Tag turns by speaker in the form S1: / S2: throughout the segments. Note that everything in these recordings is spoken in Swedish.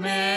S1: med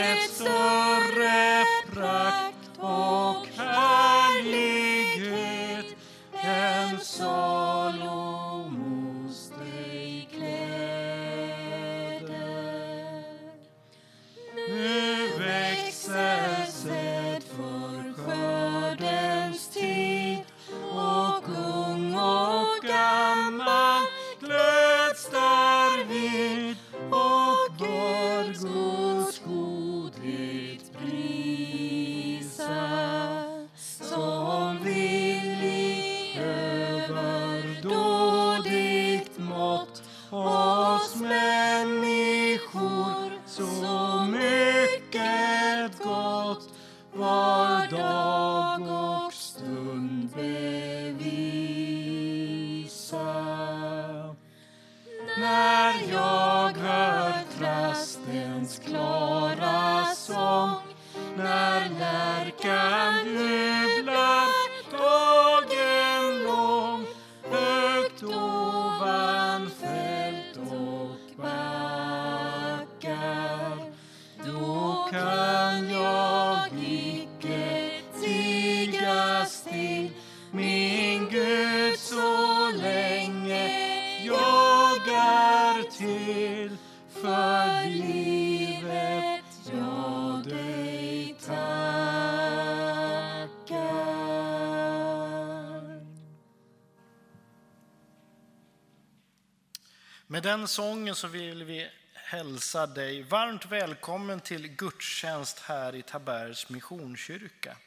S2: Med den sången så vill vi hälsa dig varmt välkommen till gudstjänst här i Tabergs Missionskyrka.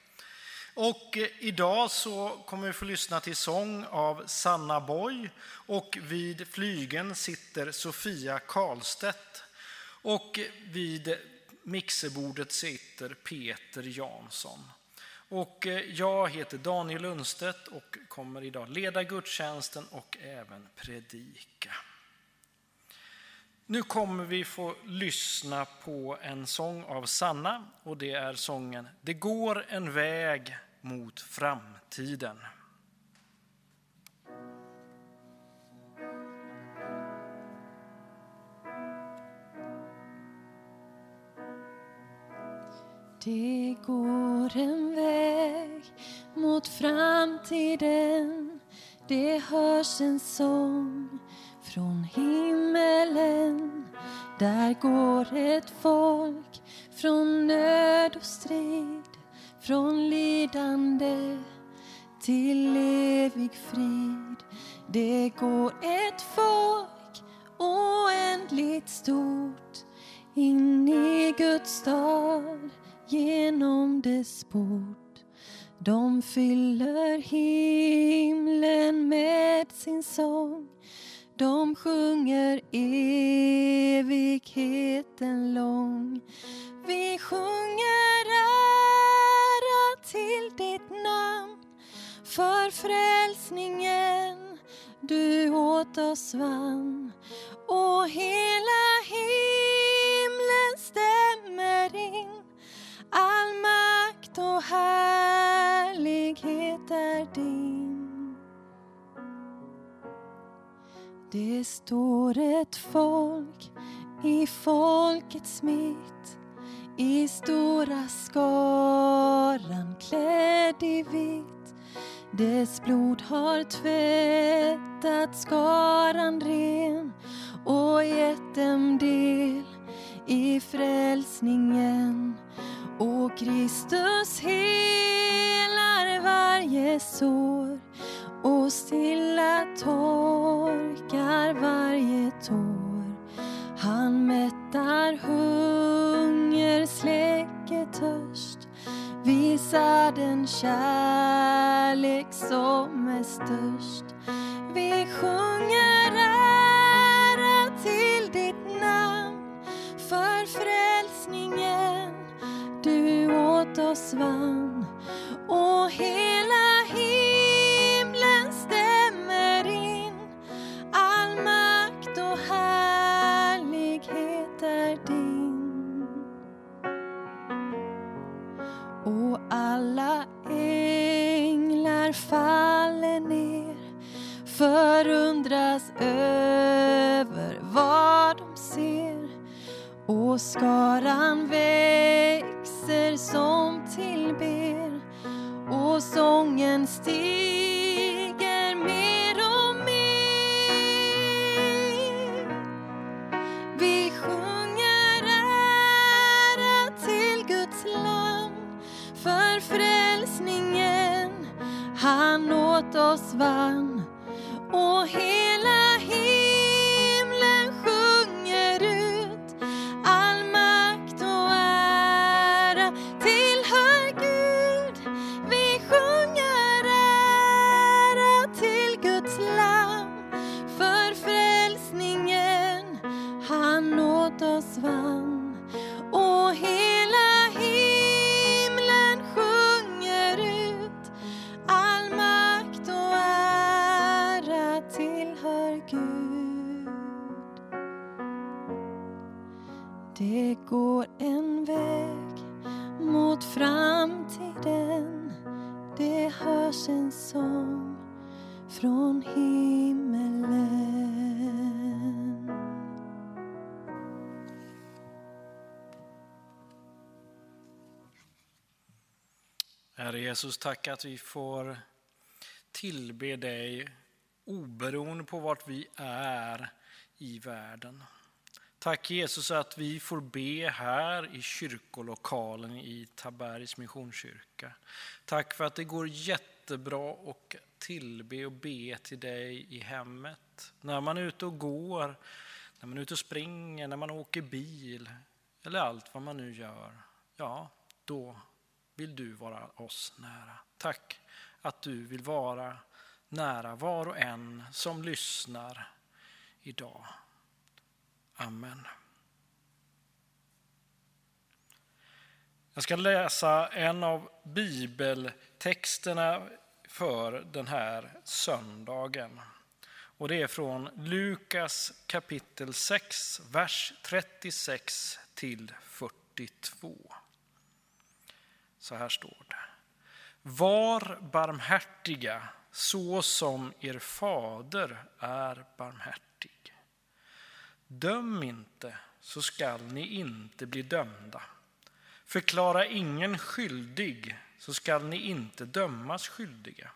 S2: Och eh, idag så kommer vi få lyssna till sång av Sanna Boy och vid flygen sitter Sofia Karlstedt och eh, vid mixerbordet sitter Peter Jansson. Och eh, jag heter Daniel Lundstedt och kommer idag leda gudstjänsten och även predika. Nu kommer vi få lyssna på en sång av Sanna och det är sången Det går en väg mot framtiden.
S3: Det går en väg mot framtiden Det hörs en sång från himmelen Där går ett folk från nöd och strid Från lidande till evig frid Det går ett folk oändligt stort in i Guds stad genom dess port. De fyller himlen med sin sång. De sjunger evigheten lång. Vi sjunger ära till ditt namn. För frälsningen du åt oss vann. Och hela himlen stämmer in. All makt och härlighet är din. Det står ett folk i folkets mitt i stora skaran klädd i vitt dess blod har tvättat skaran ren och gett dem del i frälsningen. Och Kristus helar varje sår och stilla torkar varje tår. Han mättar hunger, släcker törst visar den kärlek som är störst. Vi sjunger ära till ditt namn för frälsningen du åt oss vann Det går en väg mot framtiden. Det hörs en sång från himmelen.
S2: Herre Jesus, tack att vi får tillbe dig oberoende på vart vi är i världen. Tack Jesus att vi får be här i kyrkolokalen i Tabergs Missionskyrka. Tack för att det går jättebra att tillbe och be till dig i hemmet. När man är ute och går, när man är ute och springer, när man åker bil eller allt vad man nu gör. Ja, då vill du vara oss nära. Tack att du vill vara nära var och en som lyssnar idag. Amen. Jag ska läsa en av bibeltexterna för den här söndagen. Och det är från Lukas kapitel 6, vers 36 till 42. Så här står det. Var barmhärtiga så som er fader är barmhärtig. Döm inte så skall ni inte bli dömda. Förklara ingen skyldig så skall ni inte dömas skyldiga.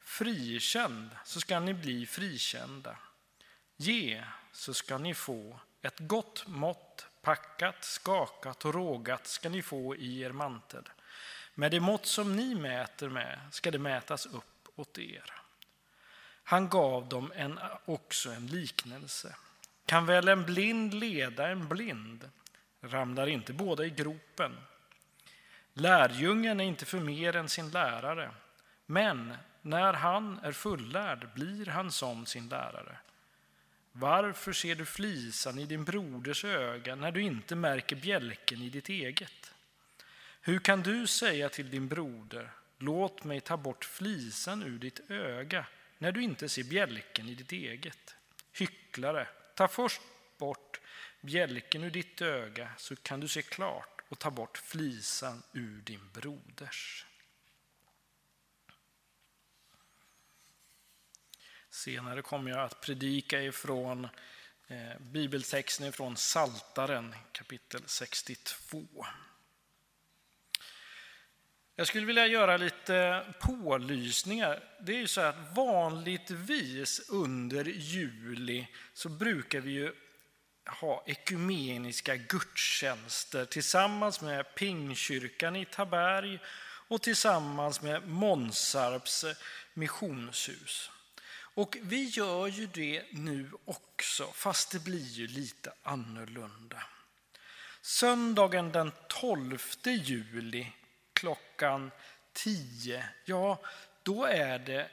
S2: Frikänd så skall ni bli frikända. Ge så skall ni få ett gott mått, packat, skakat och rågat ska ni få i er mantel. Med det mått som ni mäter med ska det mätas upp åt er. Han gav dem en, också en liknelse. Kan väl en blind leda en blind? Ramlar inte båda i gropen? Lärjungen är inte för mer än sin lärare, men när han är fullärd blir han som sin lärare. Varför ser du flisan i din broders öga när du inte märker bjälken i ditt eget? Hur kan du säga till din broder, låt mig ta bort flisan ur ditt öga, när du inte ser bjälken i ditt eget? Hycklare, ta först bort bjälken ur ditt öga, så kan du se klart och ta bort flisan ur din broders. Senare kommer jag att predika ifrån eh, bibeltexten från Saltaren kapitel 62. Jag skulle vilja göra lite pålysningar. Det är ju så att vanligtvis under juli så brukar vi ju ha ekumeniska gudstjänster tillsammans med Pingkyrkan i Taberg och tillsammans med Månsarps missionshus. Och vi gör ju det nu också, fast det blir ju lite annorlunda. Söndagen den 12 juli klockan 10, ja, då är det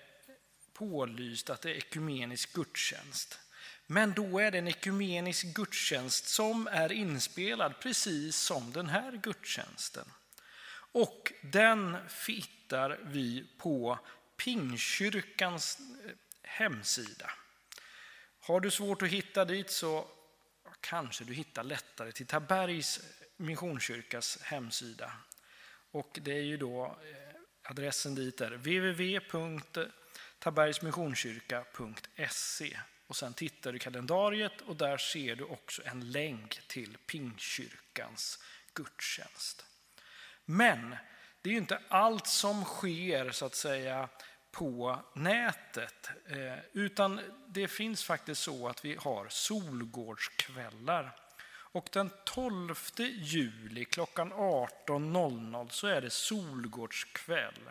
S2: pålyst att det är ekumenisk gudstjänst. Men då är det en ekumenisk gudstjänst som är inspelad precis som den här gudstjänsten. Och den hittar vi på Pingkyrkans eh, hemsida. Har du svårt att hitta dit så kanske du hittar lättare till Tabergs Missionskyrkas hemsida. Och det är ju då eh, adressen dit är www.tabergsmissionskyrka.se Och sen tittar du i kalendariet och där ser du också en länk till Pingkyrkans gudstjänst. Men det är ju inte allt som sker så att säga på nätet. Eh, utan det finns faktiskt så att vi har solgårdskvällar. Och den 12 juli klockan 18.00 så är det solgårdskväll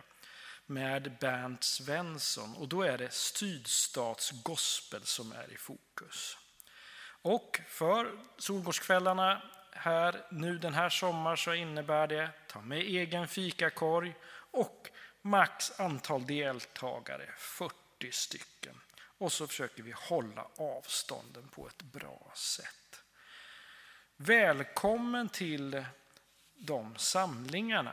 S2: med Bernt Svensson och då är det Sydstats gospel som är i fokus. Och för solgårdskvällarna här nu den här sommaren så innebär det ta med egen fikakorg och max antal deltagare 40 stycken. Och så försöker vi hålla avstånden på ett bra sätt. Välkommen till de samlingarna.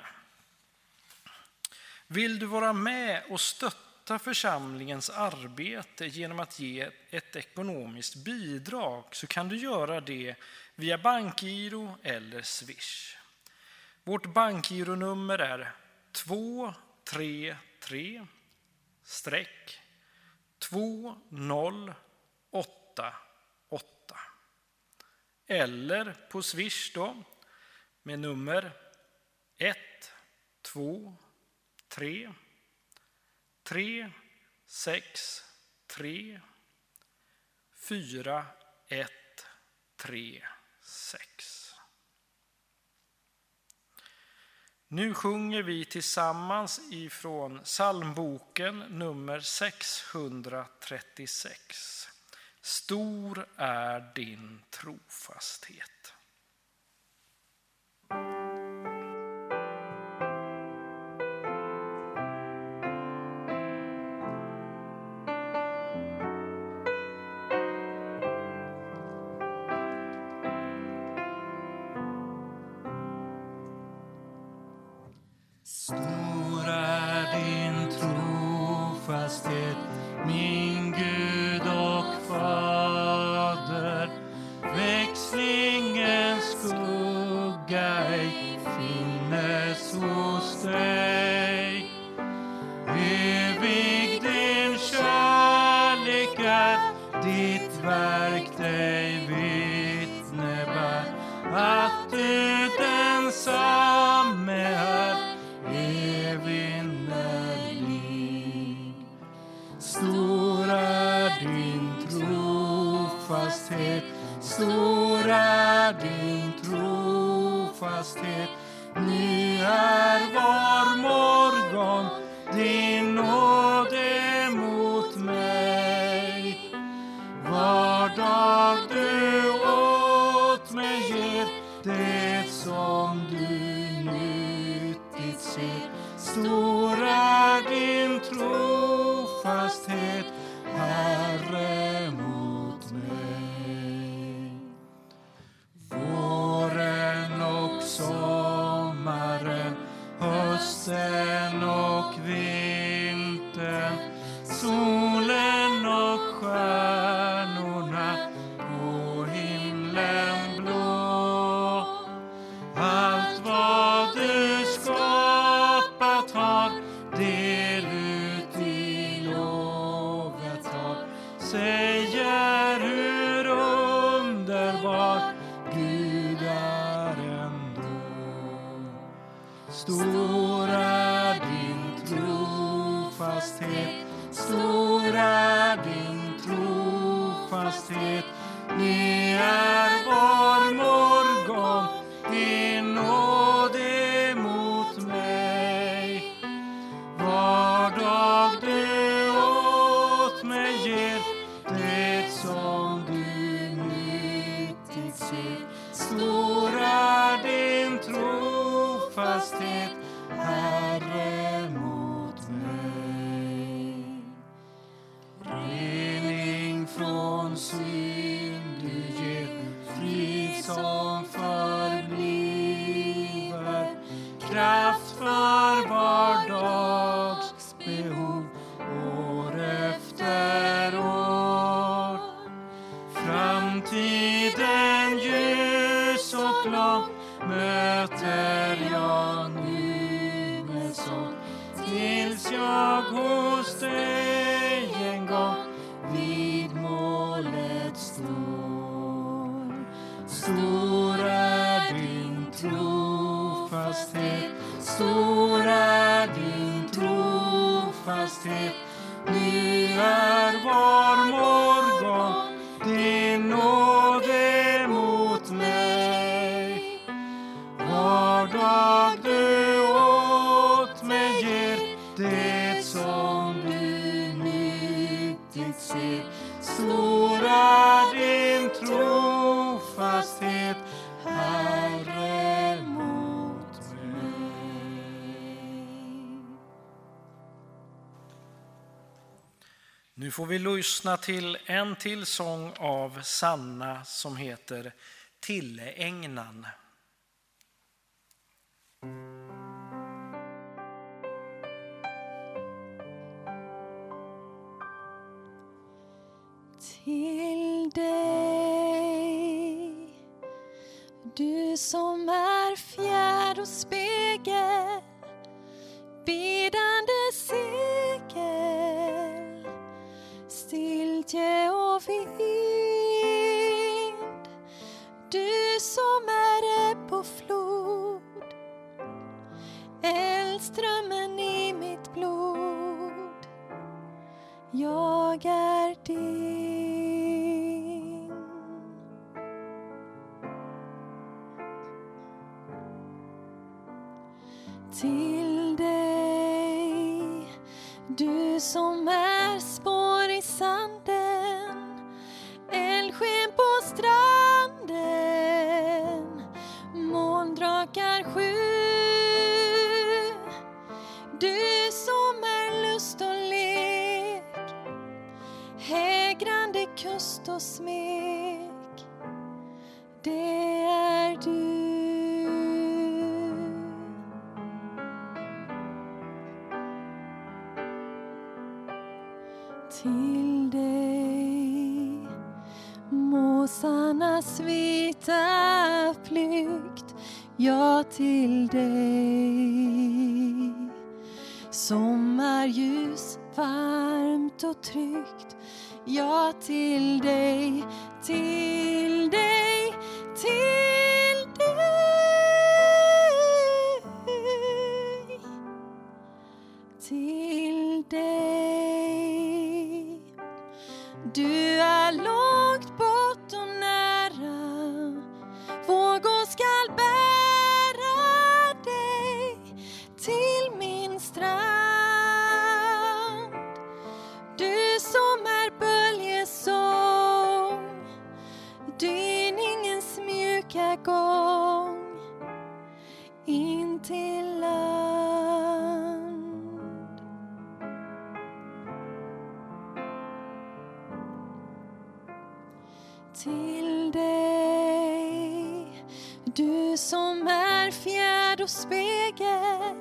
S2: Vill du vara med och stötta församlingens arbete genom att ge ett ekonomiskt bidrag så kan du göra det via bankgiro eller Swish. Vårt bankgironummer är 233-208 eller på Swish då med nummer 1 2 3 3 6 3 4 1 3 6. Nu sjunger vi tillsammans ifrån psalmboken nummer 636. Stor är din trofasthet.
S1: Stor är din trofasthet,
S2: min vi lyssna till en till sång av Sanna som heter
S3: Tillägnan. Jag är din. Till dig, du som är spår i sand till dig. Sommarljus varmt och tryggt, ja till dig, till till dig. Du som är fjärd och spegel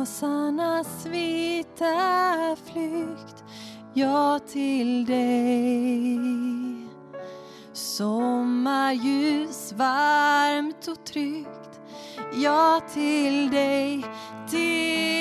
S3: Åsarnas vita flykt, ja till dig. Sommarljus varmt och tryggt, ja till dig. Till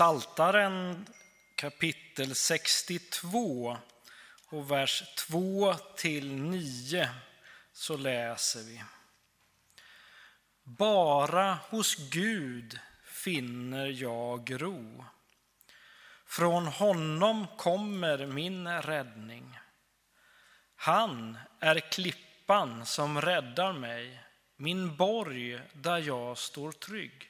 S2: Saltaren kapitel 62 och vers 2 till 9 så läser vi. Bara hos Gud finner jag ro. Från honom kommer min räddning. Han är klippan som räddar mig, min borg där jag står trygg.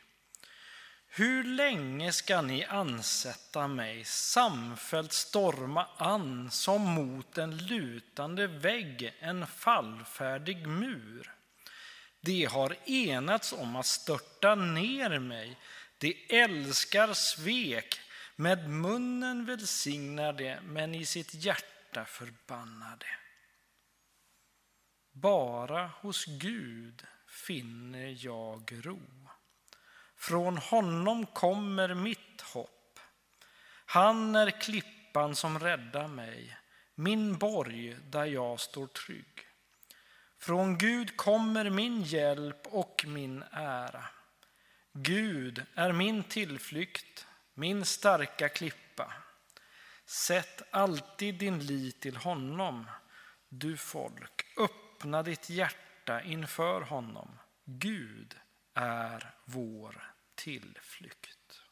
S2: Hur länge ska ni ansätta mig samfällt storma an som mot en lutande vägg, en fallfärdig mur? De har enats om att störta ner mig. De älskar svek. Med munnen välsignar de, men i sitt hjärta förbannar de. Bara hos Gud finner jag ro. Från honom kommer mitt hopp. Han är klippan som räddar mig, min borg där jag står trygg. Från Gud kommer min hjälp och min ära. Gud är min tillflykt, min starka klippa. Sätt alltid din lit till honom, du folk. Öppna ditt hjärta inför honom. Gud är vår tillflykt.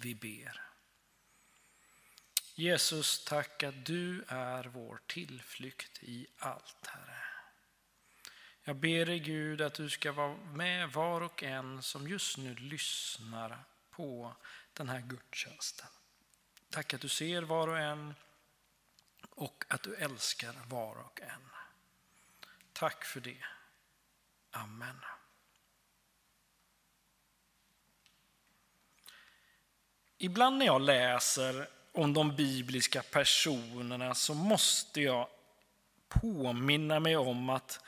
S2: Vi ber. Jesus, tack att du är vår tillflykt i allt, Herre. Jag ber dig Gud att du ska vara med var och en som just nu lyssnar på den här gudstjänsten. Tack att du ser var och en och att du älskar var och en. Tack för det. Amen. Ibland när jag läser om de bibliska personerna så måste jag påminna mig om att,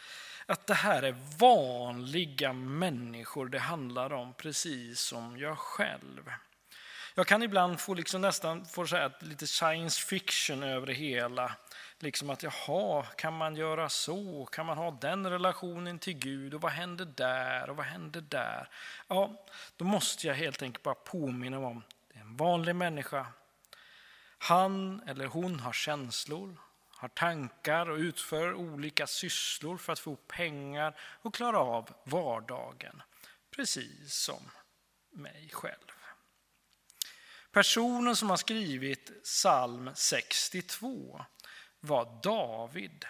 S2: att det här är vanliga människor det handlar om, precis som jag själv. Jag kan ibland få liksom nästan få säga lite science fiction över det hela. Liksom att jaha, kan man göra så? Kan man ha den relationen till Gud? Och vad händer där? Och vad händer där? Ja, då måste jag helt enkelt bara påminna om en vanlig människa han eller hon har känslor, har tankar och utför olika sysslor för att få pengar och klara av vardagen. Precis som mig själv. Personen som har skrivit psalm 62 var David.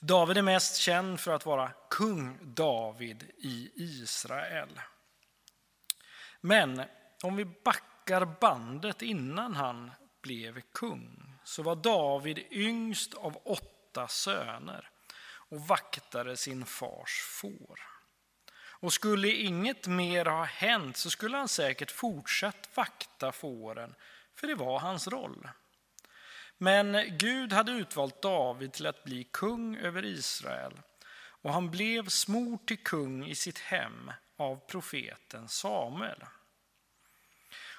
S2: David är mest känd för att vara kung David i Israel. Men om vi backar bandet innan han blev kung så var David yngst av åtta söner och vaktade sin fars får. Och skulle inget mer ha hänt så skulle han säkert fortsatt vakta fåren, för det var hans roll. Men Gud hade utvalt David till att bli kung över Israel och han blev smord till kung i sitt hem av profeten Samuel.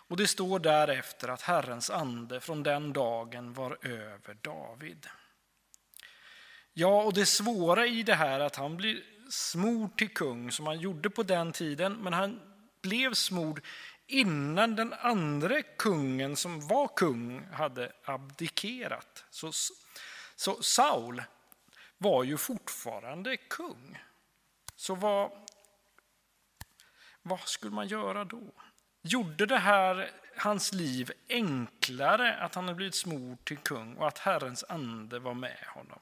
S2: Och det står därefter att Herrens ande från den dagen var över David. Ja, och det svåra i det här är att han blir smord till kung som han gjorde på den tiden, men han blev smord innan den andra kungen som var kung hade abdikerat. Så, så Saul var ju fortfarande kung. Så vad, vad skulle man göra då? Gjorde det här hans liv enklare att han hade blivit smord till kung och att Herrens ande var med honom?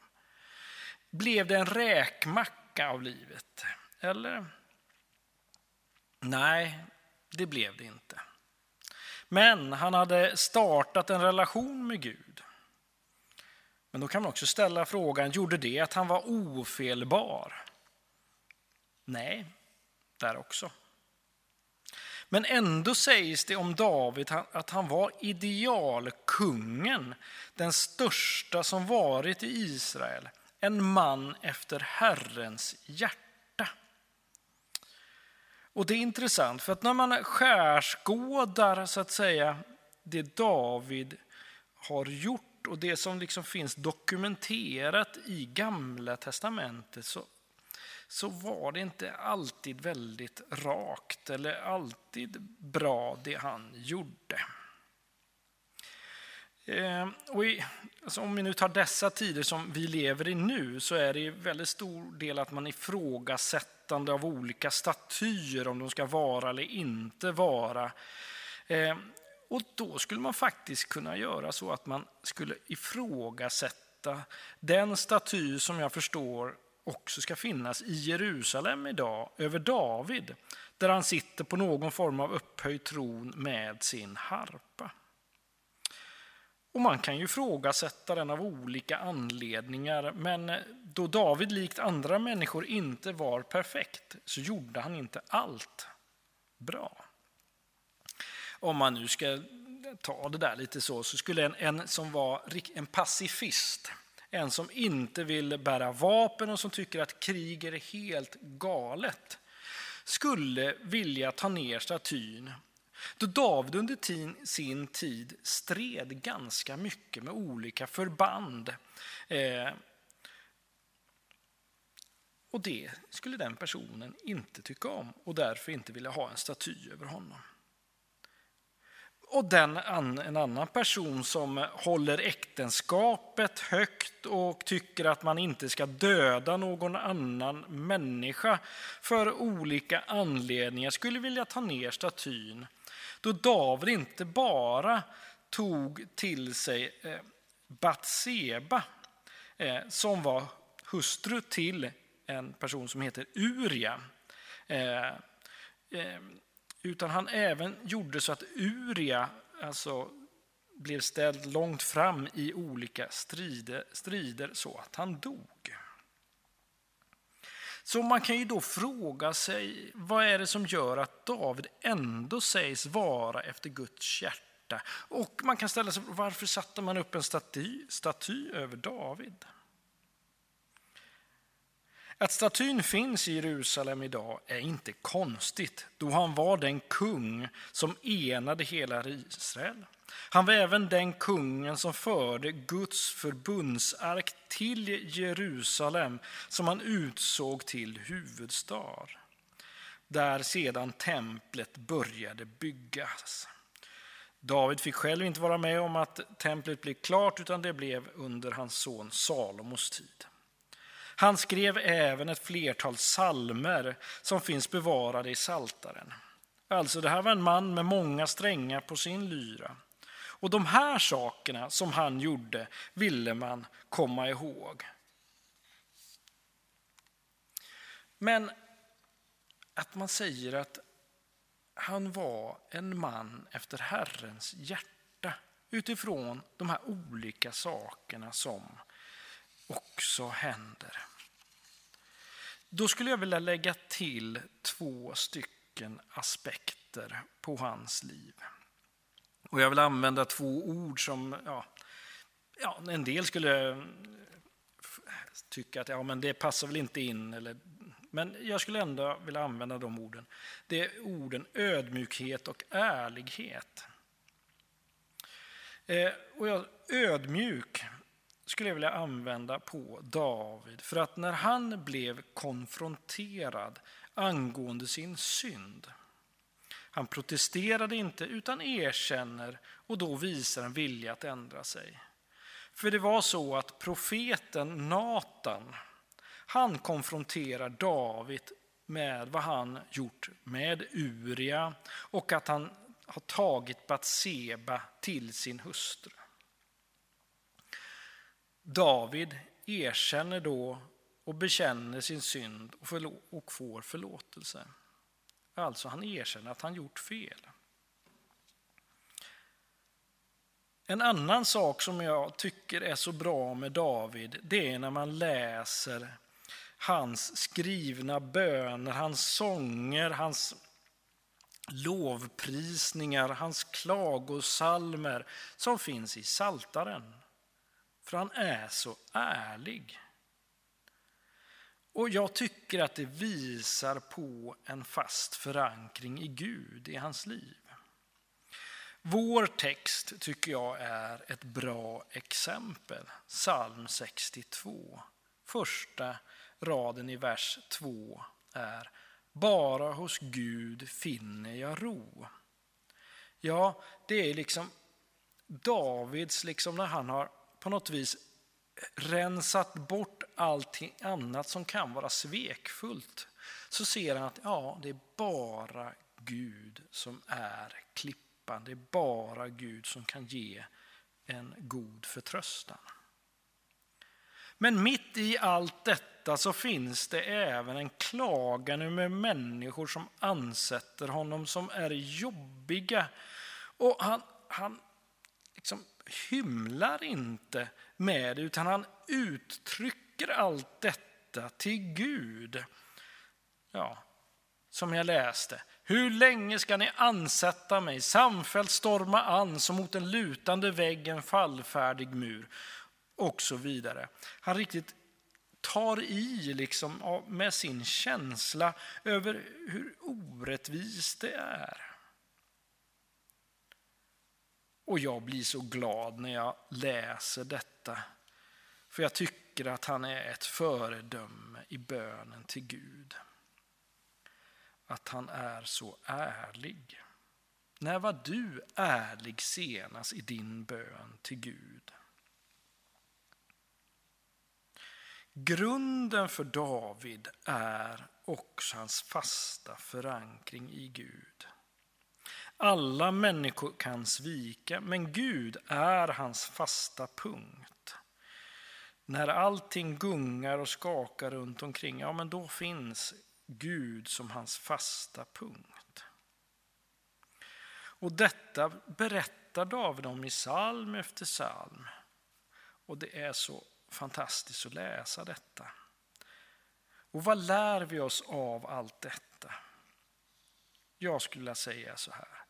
S2: Blev det en räkmacka av livet? Eller? Nej, det blev det inte. Men han hade startat en relation med Gud. Men då kan man också ställa frågan, gjorde det att han var ofelbar? Nej, där också. Men ändå sägs det om David att han var idealkungen, den största som varit i Israel, en man efter Herrens hjärta. Och det är intressant, för att när man skärskådar så att säga det David har gjort och det som liksom finns dokumenterat i Gamla testamentet så, så var det inte alltid väldigt rakt eller alltid bra det han gjorde. Eh, och i, alltså om vi nu tar dessa tider som vi lever i nu så är det i väldigt stor del att man ifrågasättande av olika statyer, om de ska vara eller inte vara. Eh, och då skulle man faktiskt kunna göra så att man skulle ifrågasätta den staty som jag förstår också ska finnas i Jerusalem idag över David, där han sitter på någon form av upphöjd tron med sin harpa. Och man kan ju ifrågasätta den av olika anledningar, men då David likt andra människor inte var perfekt så gjorde han inte allt bra. Om man nu ska ta det där lite så, så skulle en, en som var en pacifist, en som inte vill bära vapen och som tycker att krig är helt galet, skulle vilja ta ner statyn då David under sin tid stred ganska mycket med olika förband. Eh, och det skulle den personen inte tycka om och därför inte vilja ha en staty över honom. Och den, en annan person som håller äktenskapet högt och tycker att man inte ska döda någon annan människa för olika anledningar skulle vilja ta ner statyn då David inte bara tog till sig eh, Batseba eh, som var hustru till en person som heter Uria. Eh, utan han även gjorde så att Uria alltså, blev ställd långt fram i olika strider, strider så att han dog. Så man kan ju då fråga sig, vad är det som gör att David ändå sägs vara efter Guds hjärta? Och man kan ställa sig varför satte man upp en staty, staty över David? Att statyn finns i Jerusalem idag är inte konstigt, då han var den kung som enade hela Israel. Han var även den kungen som förde Guds förbundsark till Jerusalem som han utsåg till huvudstad, där sedan templet började byggas. David fick själv inte vara med om att templet blev klart, utan det blev under hans son Salomos tid. Han skrev även ett flertal salmer som finns bevarade i Saltaren. Alltså, det här var en man med många strängar på sin lyra. Och de här sakerna som han gjorde ville man komma ihåg. Men att man säger att han var en man efter Herrens hjärta utifrån de här olika sakerna som också händer. Då skulle jag vilja lägga till två stycken aspekter på hans liv. Och jag vill använda två ord som ja, ja, en del skulle tycka att ja, men det passar väl inte in. Eller, men jag skulle ändå vilja använda de orden. Det är orden ödmjukhet och ärlighet. Eh, och jag, ödmjuk skulle jag vilja använda på David. För att när han blev konfronterad angående sin synd han protesterade inte utan erkänner och då visar en vilja att ändra sig. För det var så att profeten Natan, han konfronterar David med vad han gjort med Uria och att han har tagit Batseba till sin hustru. David erkänner då och bekänner sin synd och får förlåtelse. Alltså han erkänner att han gjort fel. En annan sak som jag tycker är så bra med David, det är när man läser hans skrivna böner, hans sånger, hans lovprisningar, hans klagosalmer som finns i Saltaren. För han är så ärlig. Och jag tycker att det visar på en fast förankring i Gud i hans liv. Vår text tycker jag är ett bra exempel. Psalm 62, första raden i vers 2 är Bara hos Gud finner jag ro. Ja, det är liksom Davids, liksom när han har på något vis rensat bort allting annat som kan vara svekfullt, så ser han att ja, det är bara Gud som är klippan. Det är bara Gud som kan ge en god förtröstan. Men mitt i allt detta så finns det även en klagan med människor som ansätter honom som är jobbiga. Och han, han liksom hymlar inte med det, utan han uttrycker allt detta till Gud. Ja, som jag läste. Hur länge ska ni ansätta mig, samfällt storma an som mot en lutande vägg en fallfärdig mur? Och så vidare. Han riktigt tar i liksom med sin känsla över hur orättvist det är. Och jag blir så glad när jag läser detta. För jag tycker att han är ett föredöme i bönen till Gud. Att han är så ärlig. När var du ärlig senast i din bön till Gud? Grunden för David är också hans fasta förankring i Gud. Alla människor kan svika, men Gud är hans fasta punkt. När allting gungar och skakar runt omkring, ja men då finns Gud som hans fasta punkt. Och detta berättar David om i psalm efter psalm. Och det är så fantastiskt att läsa detta. Och vad lär vi oss av allt detta? Jag skulle vilja säga så här.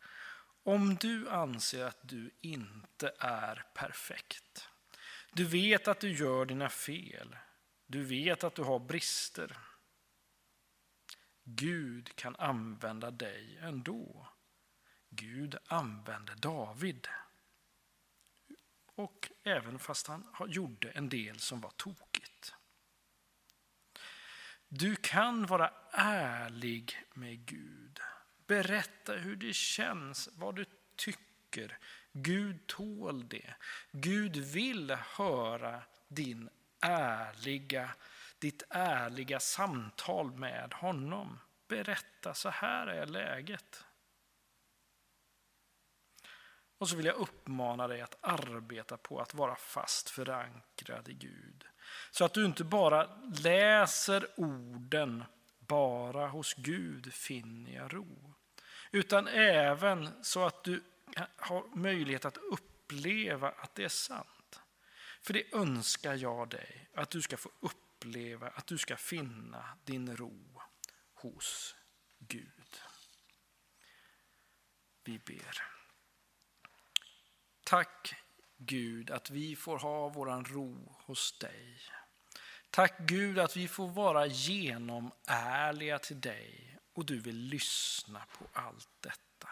S2: Om du anser att du inte är perfekt, du vet att du gör dina fel, du vet att du har brister. Gud kan använda dig ändå. Gud använde David. Och även fast han gjorde en del som var tokigt. Du kan vara ärlig med Gud. Berätta hur det känns, vad du tycker. Gud tål det. Gud vill höra din ärliga, ditt ärliga samtal med honom. Berätta, så här är läget. Och så vill jag uppmana dig att arbeta på att vara fast förankrad i Gud. Så att du inte bara läser orden, bara hos Gud finner jag ro. Utan även så att du har möjlighet att uppleva att det är sant. För det önskar jag dig, att du ska få uppleva, att du ska finna din ro hos Gud. Vi ber. Tack Gud att vi får ha våran ro hos dig. Tack Gud att vi får vara genomärliga till dig och du vill lyssna på allt detta.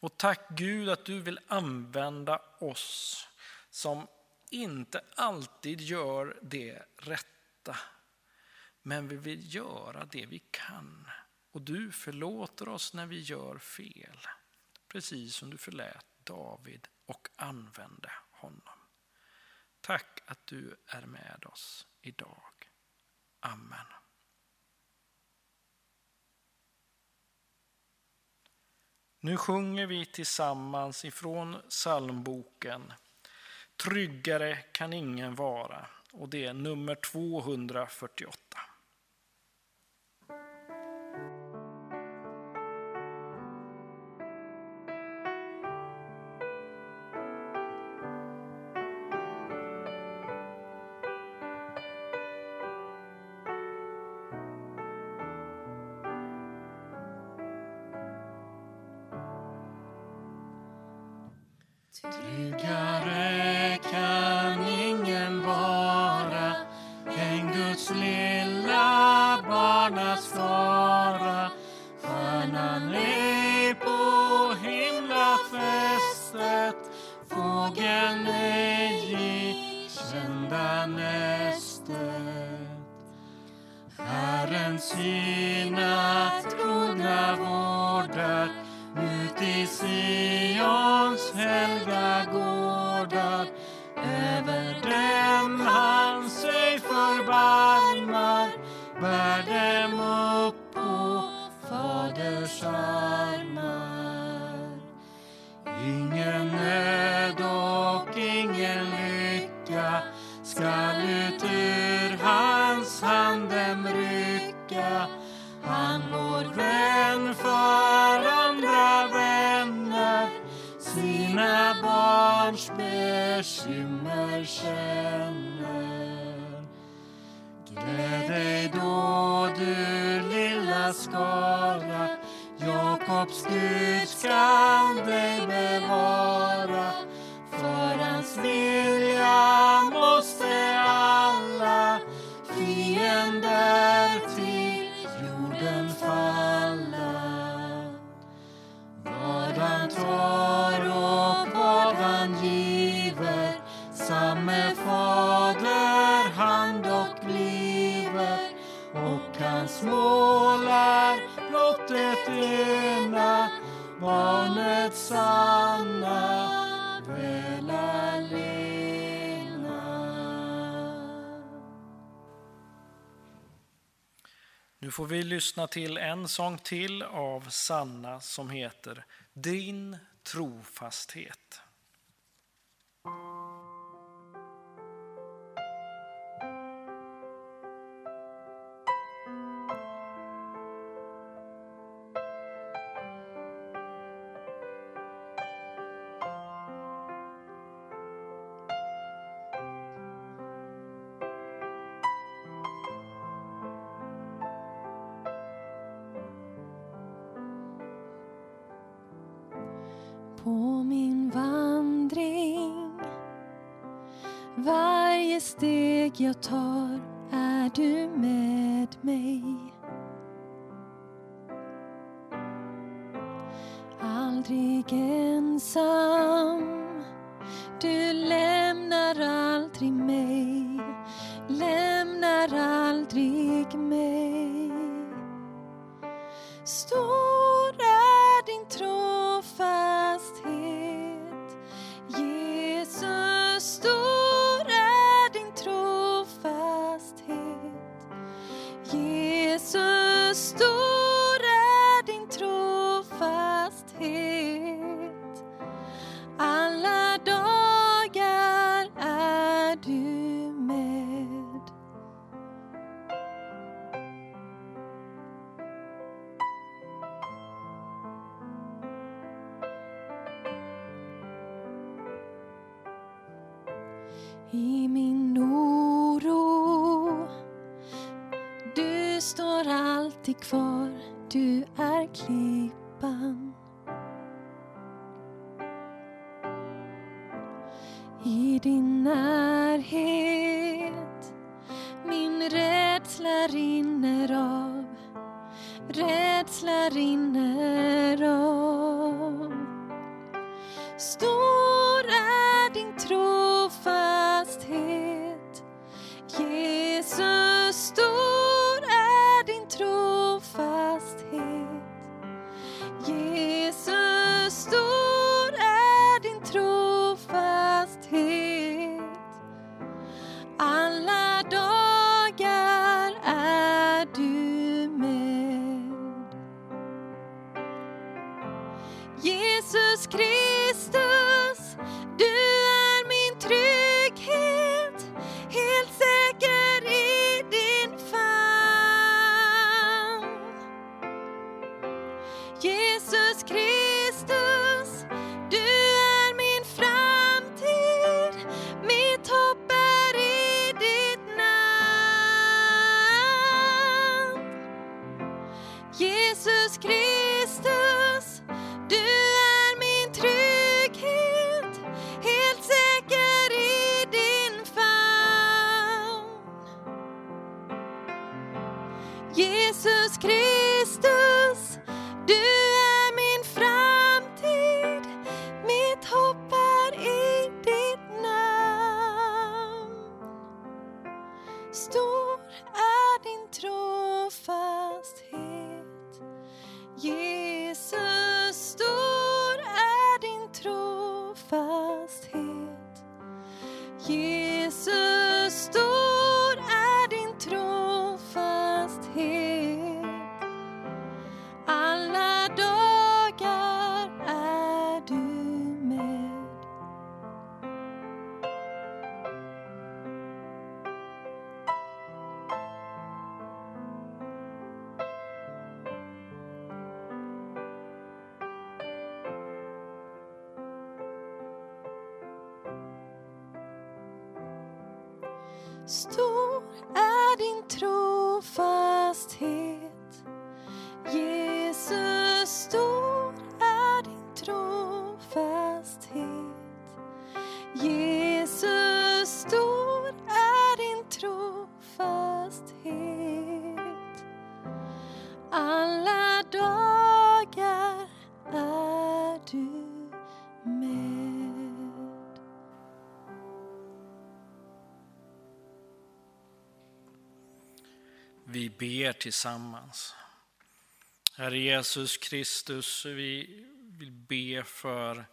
S2: Och tack Gud att du vill använda oss som inte alltid gör det rätta. Men vi vill göra det vi kan. Och du förlåter oss när vi gör fel. Precis som du förlät David och använde honom. Tack att du är med oss idag. Amen. Nu sjunger vi tillsammans ifrån psalmboken Tryggare kan ingen vara och det är nummer 248. får vi lyssna till en sång till av Sanna som heter Din trofasthet.
S3: på min vandring. Varje steg jag tar är du med mig. i din närhet. Min rädsla rinner av, rädsla rinner av
S2: tillsammans. Herre Jesus Kristus, vi vill be för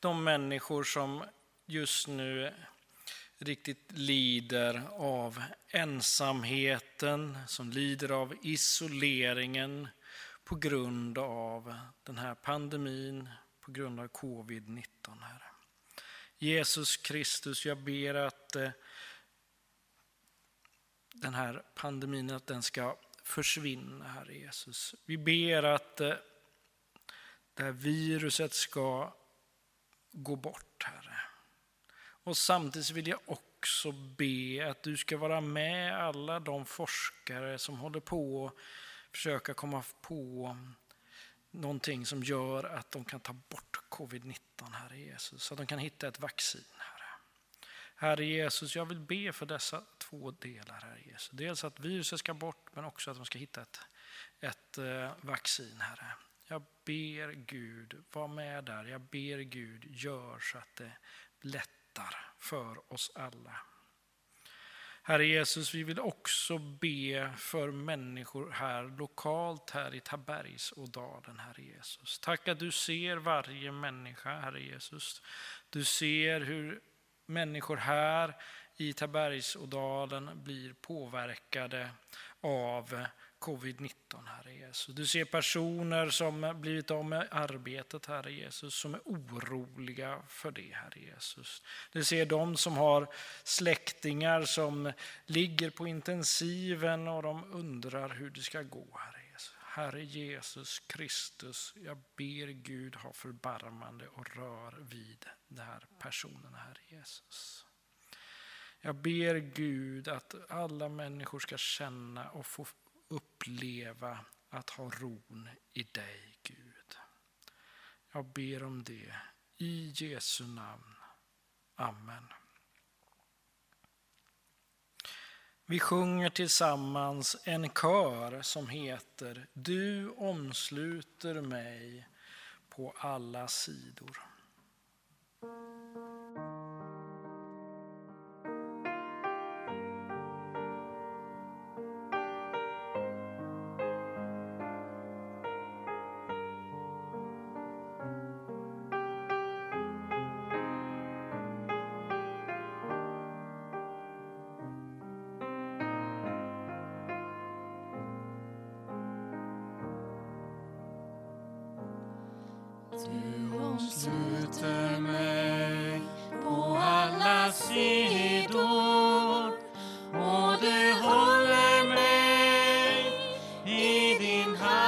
S2: de människor som just nu riktigt lider av ensamheten, som lider av isoleringen på grund av den här pandemin, på grund av covid-19. Herre. Jesus Kristus, jag ber att eh, den här pandemin att den ska försvinna, Herre Jesus. Vi ber att eh, det här viruset ska gå bort, Herre. Och samtidigt vill jag också be att du ska vara med alla de forskare som håller på att försöka komma på någonting som gör att de kan ta bort covid-19, Herre Jesus. Så att de kan hitta ett vaccin, Herre. Jesus, jag vill be för dessa två delar, Herre Jesus. Dels att viruset ska bort, men också att de ska hitta ett, ett eh, vaccin, Herre. Jag ber Gud, var med där. Jag ber Gud, gör så att det lättar för oss alla. Herre Jesus, vi vill också be för människor här lokalt här i Tabergsådalen, Herre Jesus. Tack att du ser varje människa, Herre Jesus. Du ser hur människor här i Tabergsådalen blir påverkade av covid-19, Herre Jesus. Du ser personer som blivit av med arbetet, Herre Jesus, som är oroliga för det, Herre Jesus. Du ser de som har släktingar som ligger på intensiven och de undrar hur det ska gå, Herre Jesus. Herre Jesus Kristus, jag ber Gud ha förbarmande och rör vid den här personen, Herre Jesus. Jag ber Gud att alla människor ska känna och få uppleva att ha ron i dig, Gud. Jag ber om det i Jesu namn. Amen. Vi sjunger tillsammans en kör som heter Du omsluter mig på alla sidor.
S1: I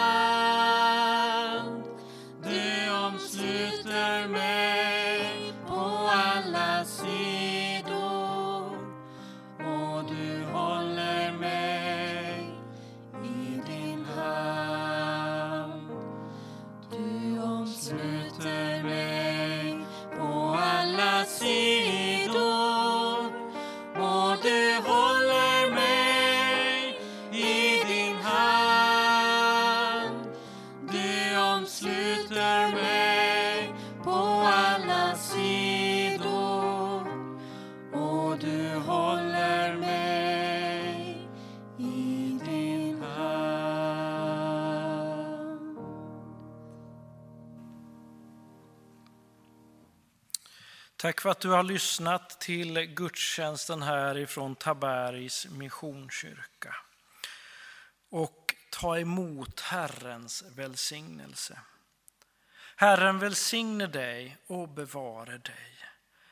S2: för att du har lyssnat till gudstjänsten här ifrån Tabergs Missionskyrka. Och ta emot Herrens välsignelse. Herren välsigne dig och bevare dig.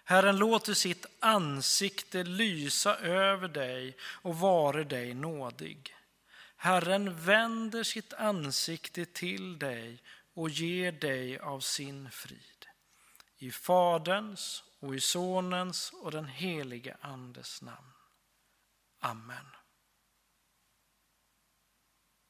S2: Herren låter sitt ansikte lysa över dig och vare dig nådig. Herren vänder sitt ansikte till dig och ger dig av sin frid. I Faderns och i Sonens och den helige Andes namn. Amen.